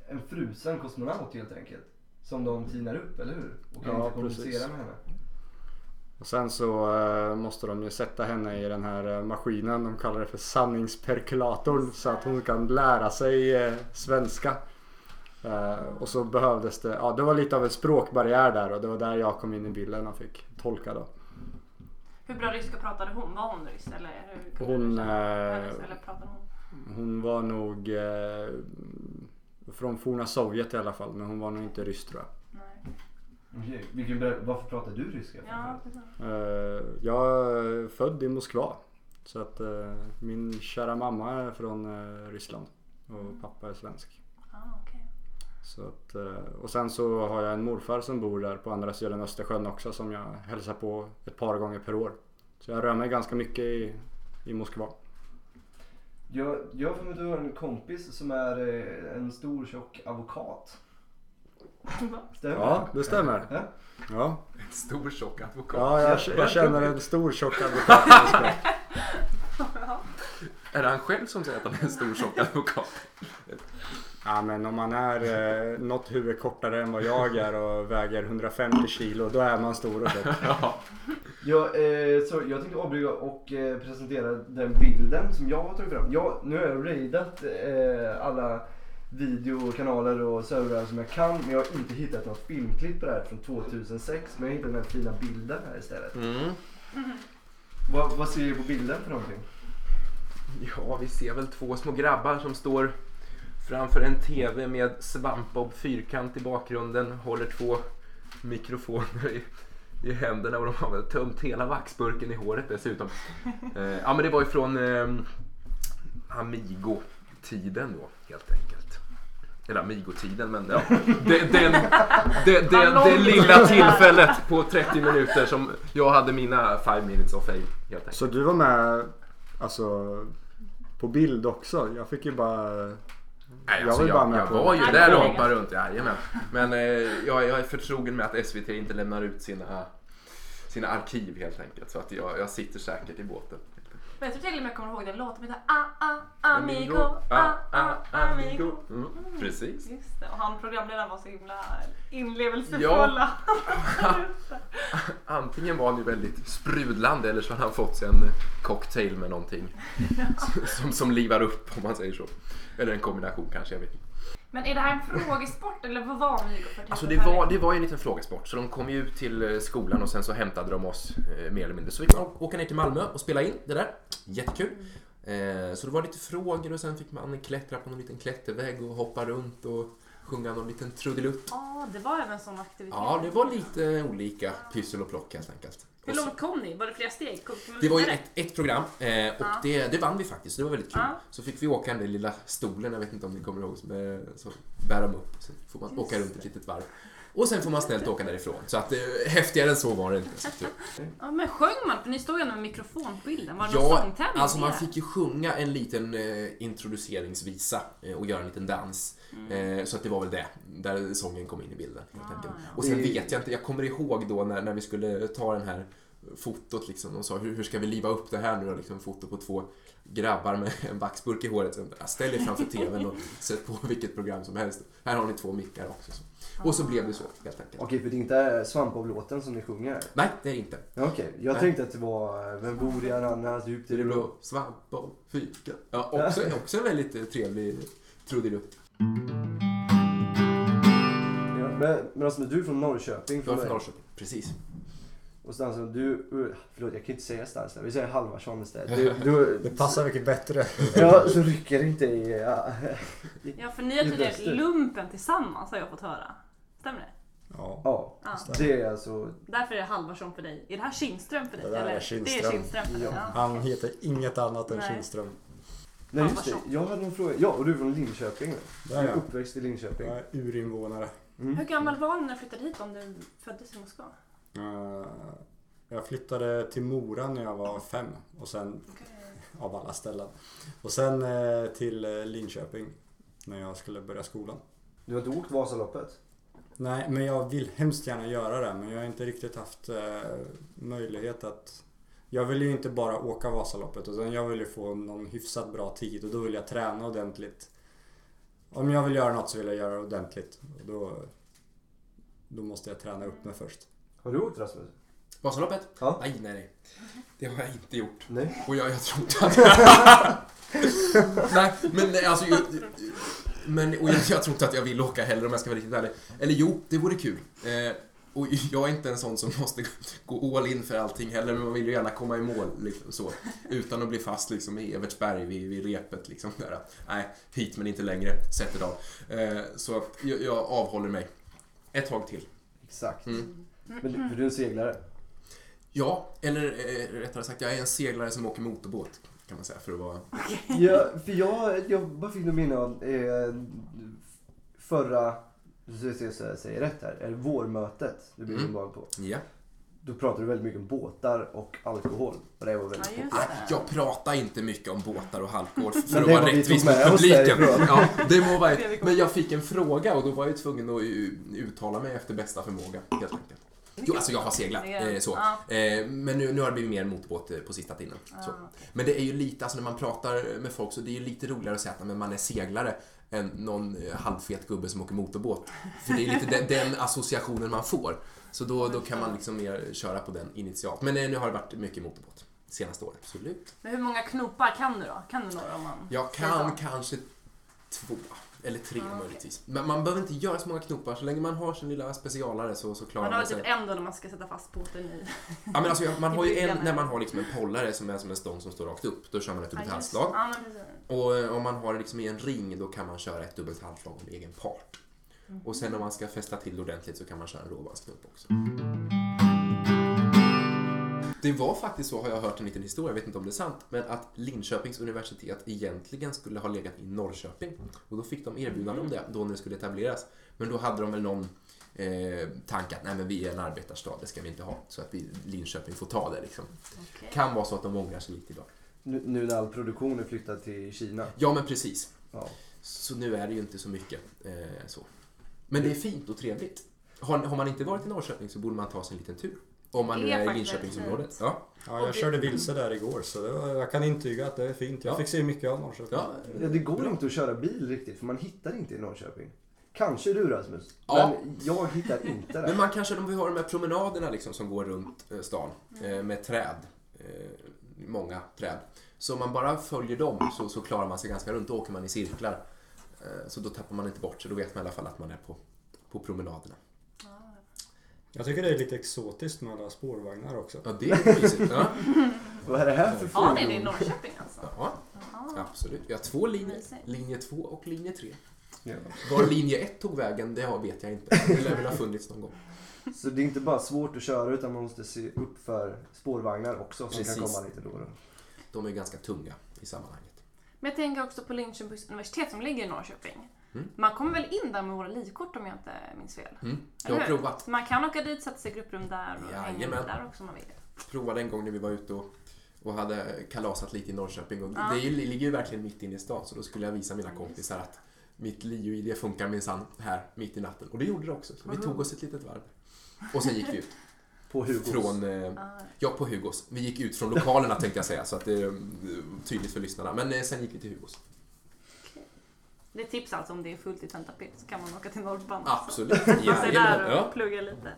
en frusen kosmonaut helt enkelt. Som de tinar upp, eller hur? Och kan Ja, inte kommunicera precis. med henne. Och sen så eh, måste de ju sätta henne i den här eh, maskinen. De kallar det för sanningsperkulatorn. Så att hon kan lära sig eh, svenska. Eh, och så behövdes det, ja det var lite av en språkbarriär där och det var där jag kom in i bilden och fick tolka då. Hur bra ryska pratade hon? Var hon ryss eller? Hur Hon, känna? eh, Eller pratade hon? Hon var nog eh, från forna Sovjet i alla fall. Men hon var nog inte ryss tror jag. Okej, vilken, varför pratar du ryska? Ja, precis. Eh, jag är född i Moskva. Så att eh, min kära mamma är från eh, Ryssland. Och pappa är svensk. Ah, okej. Så att, eh, och sen så har jag en morfar som bor där på andra sidan Östersjön också som jag hälsar på ett par gånger per år. Så jag rör mig ganska mycket i, i Moskva. Jag, jag har för mig att du har en kompis som är eh, en stor tjock advokat. Stämmer Ja, det stämmer. Ja? Ja, En stor tjock advokat. ja jag, jag känner en stor tjock advokat i. Är det han själv som säger att han är en stor tjock advokat? Ja men om man är eh, något huvud kortare än vad jag är och väger 150 kilo då är man stor och tjock. Jag, eh, så jag tänkte avbryta och eh, presentera den bilden som jag har tagit fram. Jag, nu har jag raidat eh, alla videokanaler och servrar som jag kan men jag har inte hittat något filmklipp på det här från 2006 men jag har hittat den här fina bilden här istället. Mm. Vad, vad ser du på bilden för någonting? Ja, vi ser väl två små grabbar som står framför en TV med svampbob fyrkant i bakgrunden. Håller två mikrofoner i, i händerna och de har väl tömt hela vaxburken i håret dessutom. Eh, ja, men det var ju från eh, Amigo-tiden då helt enkelt. Eller Amigo-tiden, men ja. Det, den, det, det, det lilla tillfället på 30 minuter som jag hade mina 5 minutes of fame helt enkelt. Så du var med alltså på bild också? Jag fick ju bara... Nej, Jag alltså, var jag, ju jag på- var ju där och hoppade runt, jajamän. Men eh, jag, jag är förtrogen med att SVT inte lämnar ut sina, sina arkiv helt enkelt. Så att jag, jag sitter säkert i båten. Men jag tror till och med jag kommer ihåg den låten. som heter Ah, ah, amigo, ah, ah, amigo. Mm, precis. Just det, och han programledaren var så himla inlevelsefulla. Antingen var han ju väldigt sprudlande eller så har han fått sig en cocktail med någonting som, som livar upp om man säger så. Eller en kombination kanske, jag vet inte. Men är det här en frågesport eller vad var för typ Alltså det var, det var ju en liten frågesport så de kom ju ut till eh, skolan och sen så hämtade de oss eh, mer eller mindre. Så vi fick åka ner till Malmö och spela in det där. Jättekul. Eh, så det var lite frågor och sen fick man klättra på någon liten klättervägg och hoppa runt och sjunga någon liten trudelutt. Ja, det var även sån aktivitet. Ja, det var lite olika pyssel och plock helt enkelt. Hur långt kom ni? Var det flera steg? Kom, kom det var ju ett, ett program eh, och Ja. det, det vann vi faktiskt. Det var väldigt kul. Ja. Så fick vi åka den där lilla stolen, jag vet inte om ni kommer ihåg, eh, så bär de upp. Så får man åka runt ett litet varv. Och sen får man snällt åka därifrån. Så att eh, häftigare än så var det inte. Ja, men sjöng man? För ni stod ju ändå med mikrofon på bilden. Var det någon Ja, sångtävling? alltså man med? fick ju sjunga en liten eh, introduceringsvisa eh, och göra en liten dans. Eh, så att det var väl det, där sången kom in i bilden. Helt enkelt. Och sen vet jag inte, jag kommer ihåg då när, när vi skulle ta den här fotot liksom. De sa hur, hur ska vi liva upp det här nu då? Liksom, foto på två grabbar med en vaxburk i håret. Ställ er framför TVn och sätt på vilket program som helst. Här har ni två mickar också. Så. Och så blev det så helt enkelt. Okej, för det är inte Svampbob-låten som ni sjunger? Nej, det är det inte. Okej, jag Nej. tänkte att det var eh, Vem bor i Arannas djupt i Det blå? blå, svamp och fika. Ja, också, också en väldigt eh, trevlig trudelutt. Ja, men, men Rasmus, du är från Norrköping Jag är från från. Norrköping, precis. Och Stanslöv, du, uh, förlåt jag kan inte säga Stanslöv, vi säger Halvarsson istället. Du, du, Det passar mycket bättre. Ja, så rycker det inte i... Ja. Ja, för ni har i tydligen lumpen tillsammans har jag fått höra. Stämmer det? Ja. Ja, Ja. det är alltså... Därför är det Halvarsson för dig. Är det här Kindström för dig? Det där är eller? Kindström. Det är Kindström för dig. Ja. Ja. Han heter inget annat än Nej. Kindström. Nej just det, jag hade en fråga. Ja, och du är från Linköping Där är ja. uppväxt i Linköping? Jag är urinvånare. Mm. Hur gammal var du när du flyttade hit om du föddes i Moskva? Eh, Jag flyttade till Mora när jag var fem. Och sen, av alla ställen. Och sen eh, till eh, Linköping. När jag skulle börja skolan. Du har inte åkt Vasaloppet? Nej, men jag vill hemskt gärna göra det. Men jag har inte riktigt haft möjlighet att... Jag vill ju inte bara åka Vasaloppet utan jag vill ju få någon hyfsat bra tid och då vill jag träna ordentligt. Om jag vill göra något så vill jag göra det ordentligt. Och då, då måste jag träna upp mig först. Har du åkt Rasmus? Vasaloppet? Ja. Nej, nej, nej. Det har jag inte gjort. Nej. Och jag, jag tror inte att... nej, men nej, alltså... Jag, men, och jag, jag tror inte att jag vill åka heller om jag ska vara riktigt ärlig. Eller jo, det vore kul. Eh, och jag är inte en sån som måste gå all in för allting heller, men man vill ju gärna komma i mål liksom, så. Utan att bli fast liksom, i Evertsberg vid, vid repet. Liksom, där. Nej, hit men inte längre. Sätter av. Eh, så jag, jag avhåller mig. Ett tag till. Exakt. Mm. Men du, för du är seglare? Ja, eller eh, rättare sagt, jag är en seglare som åker motorbåt. Kan man säga, för att vara... Ja, för jag, jag bara fick något minne av eh, förra, nu ska se så jag säger rätt här, är vårmötet du blir Mm. inbjuden på. Ja. Då pratade du väldigt mycket om båtar och alkohol. Och det var väldigt Ja, populärt. det. Jag pratar inte mycket om båtar och alkohol för att det vara var vi rättvis mot publiken. Ja, det må vara Men jag fick en fråga och då var jag tvungen att uttala mig efter bästa förmåga helt enkelt. Jo, alltså jag har seglat. Eh, så. Ja. Eh, men nu, nu har det blivit mer motorbåt eh, på sista tiden. Så. Ah, okej. Men det är ju lite, alltså när man pratar med folk så det är ju lite roligare att säga att men man är seglare än någon eh, halvfet gubbe som åker motorbåt. För det är lite den, den associationen man får. Så då, då kan man liksom mer köra på den initialt. Men eh, nu har det varit mycket motorbåt senaste året. Absolut. Men hur många knopar kan du då? Kan du några om man Jag kan kanske två eller tre Ah, okej. möjligtvis. Men man behöver inte göra så många knopar. Så länge man har sin lilla specialare så, så klarar Man har man sig. typ en då när man ska sätta fast båten i. Ja, men alltså, man har ju en när man har liksom en pollare som är som en stång som står rakt upp. Då kör man ett dubbelt just- halsslag. Precis. Och eh, om man har det liksom i en ring då kan man köra ett dubbelt halsslag om egen part. Och sen om man ska fästa till ordentligt så kan man köra en råbandsknupp också. Det var faktiskt så, har jag hört en liten historia, jag vet inte om det är sant, men att Linköpings universitet egentligen skulle ha legat i Norrköping. Och då fick de erbjudande om det, då när det skulle etableras. Men då hade de väl någon eh, tanke att nej men vi är en arbetarstad, det ska vi inte ha. Så att vi, Linköping får ta det liksom. Okej. Kan vara så att de ångrar sig lite idag. Nu, nu när all produktion är flyttad till Kina. Ja men precis. Ja. Så nu är det ju inte så mycket eh, så. Men det är fint och trevligt. Har, har man inte varit i Norrköping så borde man ta sig en liten tur. Om man nu Det är är i Linköpingsområdet. Ja. Ja, jag körde vilse där igår så det var, jag kan intyga att det är fint. Jag Ja. fick se mycket av Norrköping. Ja. Ja, det går inte att köra bil riktigt för man hittar inte i Norrköping. Kanske du Rasmus, Ja. men jag hittar inte Men där. man kanske, om vi har de här promenaderna liksom som går runt eh, stan eh, med träd. Eh, många träd. Så om man bara följer dem så, så klarar man sig ganska runt. Då åker man i cirklar. Så då tappar man inte bort sig. Då vet man i alla fall att man är på, på promenaderna. Jag tycker det är lite exotiskt med alla spårvagnar också. Ja, det är mysigt. Ja. Vad är det här för Har ni det i fordon? Norrköping alltså? Ja, Jaha. absolut. Vi har två linjer. Linje 2 och linje 3. Ja. Var linje 1 tog vägen, det vet jag inte. Det lär väl ha funnits någon gång. Så det är inte bara svårt att köra utan man måste se upp för spårvagnar också som Precis. kan komma lite då och då. De är ganska tunga i sammanhanget. Men jag tänker också på Linköpings universitet som ligger i Norrköping. Mm. Man kommer väl in där med våra livkort om jag inte minns fel? Mm. Jag har provat. Man kan åka dit, sätta sig i grupprum där och hänga där också om man vill. Provade en gång när vi var ute och, och hade kalasat lite i Norrköping. Och Ja. Det ju- ligger ju verkligen mitt inne i stan så då skulle jag visa mina kompisar att mitt LIO-ID funkar minsann här mitt i natten. Och det gjorde det också. Så vi tog oss ett litet varv. Och sen gick vi ut. På Hugos. Från, eh, ja, på Hugos. Vi gick ut från lokalerna tänkte jag säga så att det är eh, tydligt för lyssnarna. Men eh, sen gick vi till Hugos. Det är tips alltså om det är fullt i Tentapet så kan man åka till Norrband. Absolut. Passa Jajamän. där och Ja. plugga lite.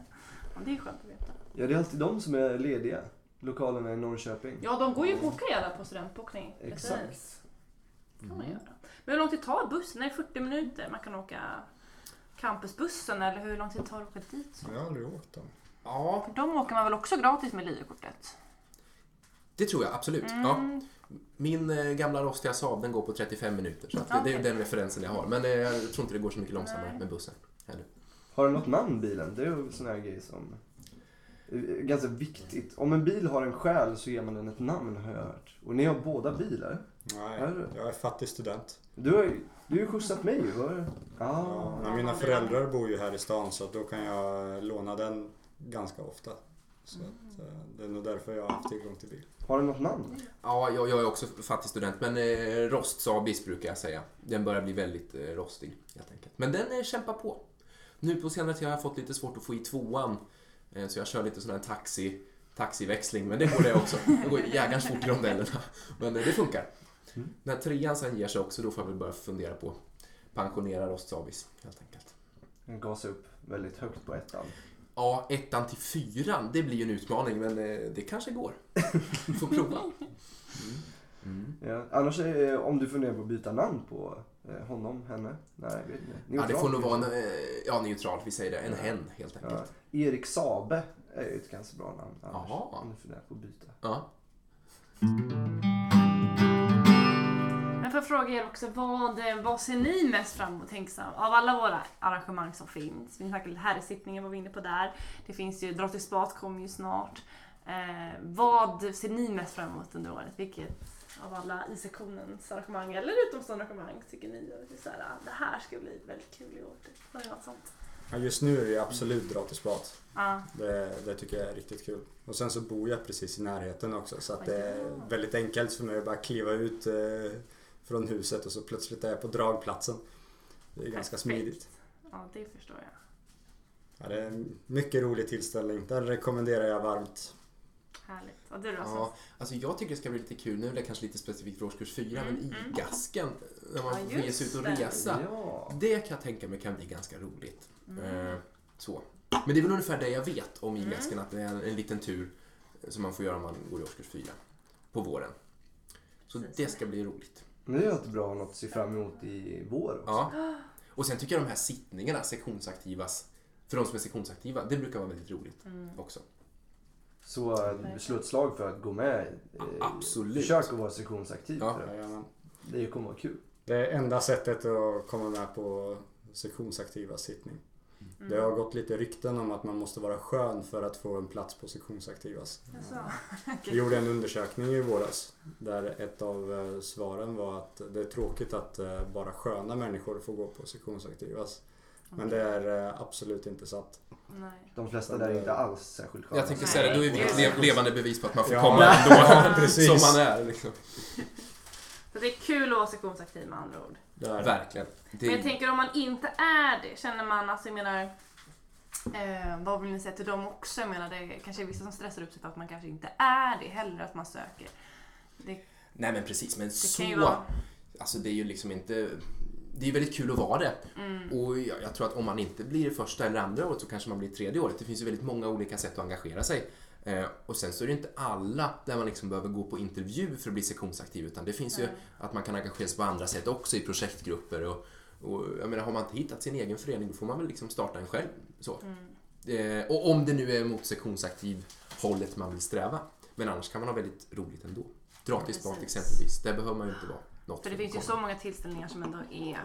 Ja, det är skönt att veta. Ja, det är alltid de som är lediga. Lokalerna i Norrköping. Ja, de går ju att boka där på studentbokning. Exakt. Precis. kan man göra. Men hur lång tid tar bussen? Är det 40 minuter? Man kan åka campusbussen eller hur lång tid tar det att åka dit? Jag har aldrig åkt dem. ja, För de åker man väl också gratis med LIO-kortet? Det tror jag absolut. Ja. Min eh, gamla rostiga Saab den går på 35 minuter. Så att det, det är den referensen jag har. Men eh, jag tror inte det går så mycket långsammare med bussen. Heller. Har den något namn bilen? Det är ju en sån här grej som är ganska viktigt. Om en bil har en själ så ger man den ett namn har jag hört. Och ni har båda bilar. Nej, Är jag är fattig student. Du har ju, du har ju skjutsat mig ju. det? Ja, mina föräldrar bor ju här i stan så då kan jag låna den ganska ofta. Så att, eh, det är nog därför jag har haft tillgång till bil. Har den något namn? Ja, jag, jag är också fattig student. Men eh, rost Saabis brukar jag säga. Den börjar bli väldigt eh, rostig helt enkelt. Men den eh, kämpar på. Nu på senare tid har jag fått lite svårt att få i tvåan. Eh, så jag kör lite sån här taxi, taxiväxling. Men det går det också. Det går jägarns fort i rondellerna. Men eh, det funkar. När trean sen ger sig också då får jag väl börja fundera på pensionera rost Saabis helt enkelt. Den gasar upp väldigt högt på ettan. Ja, ettan till fyran, det blir ju en utmaning men eh, det kanske går. Får prova. Ja. Annars är, om du funderar på att byta namn på eh, honom, henne? Nej, vet inte. Ja, det får nog Neutral, vara en, eh, ja, neutral, vi säger det. En Ja. hen helt enkelt. Ja. Erik Sabe är ju ett ganska bra namn annars. Jaha. Om du funderar på att byta. Ja. Jag fråga er också, vad, eh, vad ser ni mest fram emot? Av alla våra arrangemang som finns. Vi snackade lite herrsittningen var vi inne på där. Det finns ju, Drottning Spat kommer ju snart. Eh, vad ser ni mest fram emot under året? Vilket av alla i sektionens arrangemang eller utomstående arrangemang tycker ni att det, är så här, "Ah, det här ska bli väldigt kul i år? Typ. Något sånt? Ja, just nu är det absolut gratisbad. Ja. Det, det tycker jag är riktigt kul. Och sen så bor jag precis i närheten också så att det är väldigt enkelt för mig att bara kliva ut eh, från huset och så plötsligt är jag på dragplatsen. Det är ganska Perfekt. smidigt. ja, det förstår jag. Ja, det är en mycket rolig tillställning. Den rekommenderar jag varmt. Härligt. Och du då? ja. Alltså jag tycker det ska bli lite kul, nu är det kanske lite specifikt för årskurs 4, men i gasken, när man Ja, sig ut och resa. Ja. Det kan jag tänka mig kan bli ganska roligt. Mm. Eh, så. Men det är väl ungefär det jag vet om i-gasken, att det är en, en liten tur som man får göra om man går i årskurs 4 på våren. Så Precis. det ska bli roligt. Men det är alltid bra att något att se fram emot i vår också. Ja. Och sen tycker jag de här sittningarna, sektionsaktivas, för de som är sektionsaktiva, det brukar vara väldigt roligt Mm. också. Så eh, slå ett slag för att gå med. Eh, Absolut. Försök att vara sektionsaktiv. Ja. för det. Kommer vara kul. Det är enda sättet att komma med på sektionsaktiva sittning. Det har gått lite rykten om att man måste vara skön för att få en plats på sektionsaktivas. Jaså? Vi gjorde en undersökning i våras där ett av eh, svaren var att det är tråkigt att eh, bara sköna människor får gå på sektionsaktivas. Men det är eh, absolut inte sant. Nej. De flesta där är inte alls särskilt sköna. Jag tänkte säga det, då är vi ett le- levande bevis på att man får Ja. komma ändå precis. som man är. Liksom. Så det är kul att vara sektionsaktiv med andra ord. Det är det. Verkligen. Det Men jag tänker om man inte är det, känner man, alltså jag menar, eh, vad vill ni säga till dem också? Jag menar det är kanske är vissa som stressar upp sig för att man kanske inte är det heller, att man söker. Det, Nej men precis, men det så... vara... Alltså det är ju liksom inte... Det är ju väldigt kul att vara det. Mm. Och jag, jag tror att om man inte blir det första eller andra året så kanske man blir tredje året. Det finns ju väldigt många olika sätt att engagera sig. Eh, och sen så är det inte alla där man liksom behöver gå på intervju för att bli sektionsaktiv utan det finns ju Nej. att man kan engagera sig på andra sätt också i projektgrupper och, och jag menar har man inte hittat sin egen förening då får man väl liksom starta en själv. Så. Mm. Eh, och om det nu är mot sektionsaktiv hållet man vill sträva. Men annars kan man ha väldigt roligt ändå. Gratisbad exempelvis, där behöver man ju inte vara något För det finns ju så många tillställningar som ändå är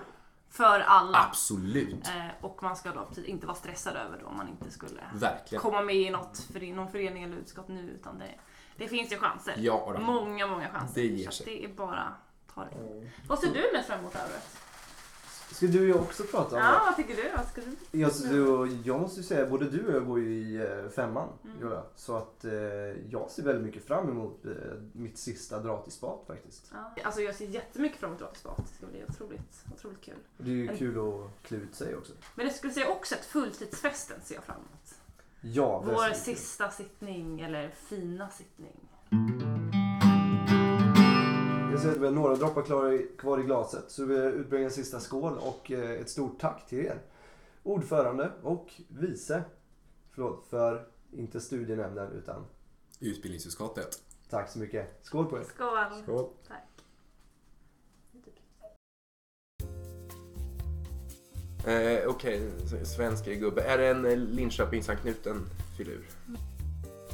för alla. Absolut, Eh, och man ska då precis inte vara stressad över det om man inte skulle verkligen. komma med i något, för någon förening eller utskott nu. Utan det, det finns ju chanser. Ja, då. Många, många chanser. Det ger Så sig. det är bara ta det. Vad ser du mest fram emot året? Ska du och jag också prata om Ja, det? vad tycker du? Vad ska du? Jag, så, jag måste ju säga, både du och jag går ju i eh, femman. Mm. Så att eh, jag ser väldigt mycket fram emot eh, mitt sista dra till spat faktiskt. Ja. Alltså jag ser jättemycket fram emot Ratisbat. Det ska bli otroligt, otroligt kul. Det är ju kul att klä ut sig också. Men jag skulle säga också att fulltidsfesten ser jag fram emot. Ja, Vår sista sittning, eller fina sittning. Jag vi har några droppar kvar i, kvar i glaset. Så vi utbringar en sista skål och eh, ett stort tack till er. Ordförande och vice. Förlåt, för inte studienämnden utan Utbildningsutskottet. tack så mycket. Skål på er. Skål! Skål. Tack. Eh, Okej, s- svensk gubbe. Är det en eh, Linköpingsanknuten filur?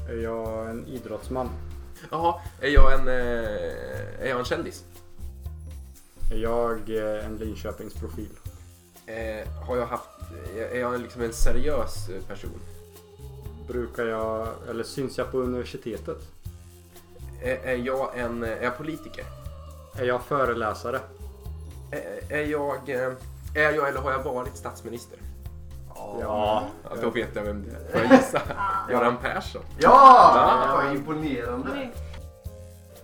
Är jag en idrottsman? Jaha, är jag en, eh, är jag en kändis? Är jag eh, en Linköpingsprofil? Eh, har jag haft, är jag liksom en seriös eh, person? Brukar jag, eller syns jag på universitetet? Är, är jag en, är jag politiker? Är jag föreläsare? Är, är jag, eh, är jag eller har jag varit statsminister? Ja. Ja, då vet jag vem det är. Får jag gissa? Göran Persson? Ja! Vad imponerande.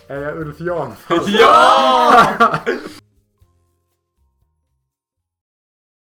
Är jag Ulf Janfors? Ja!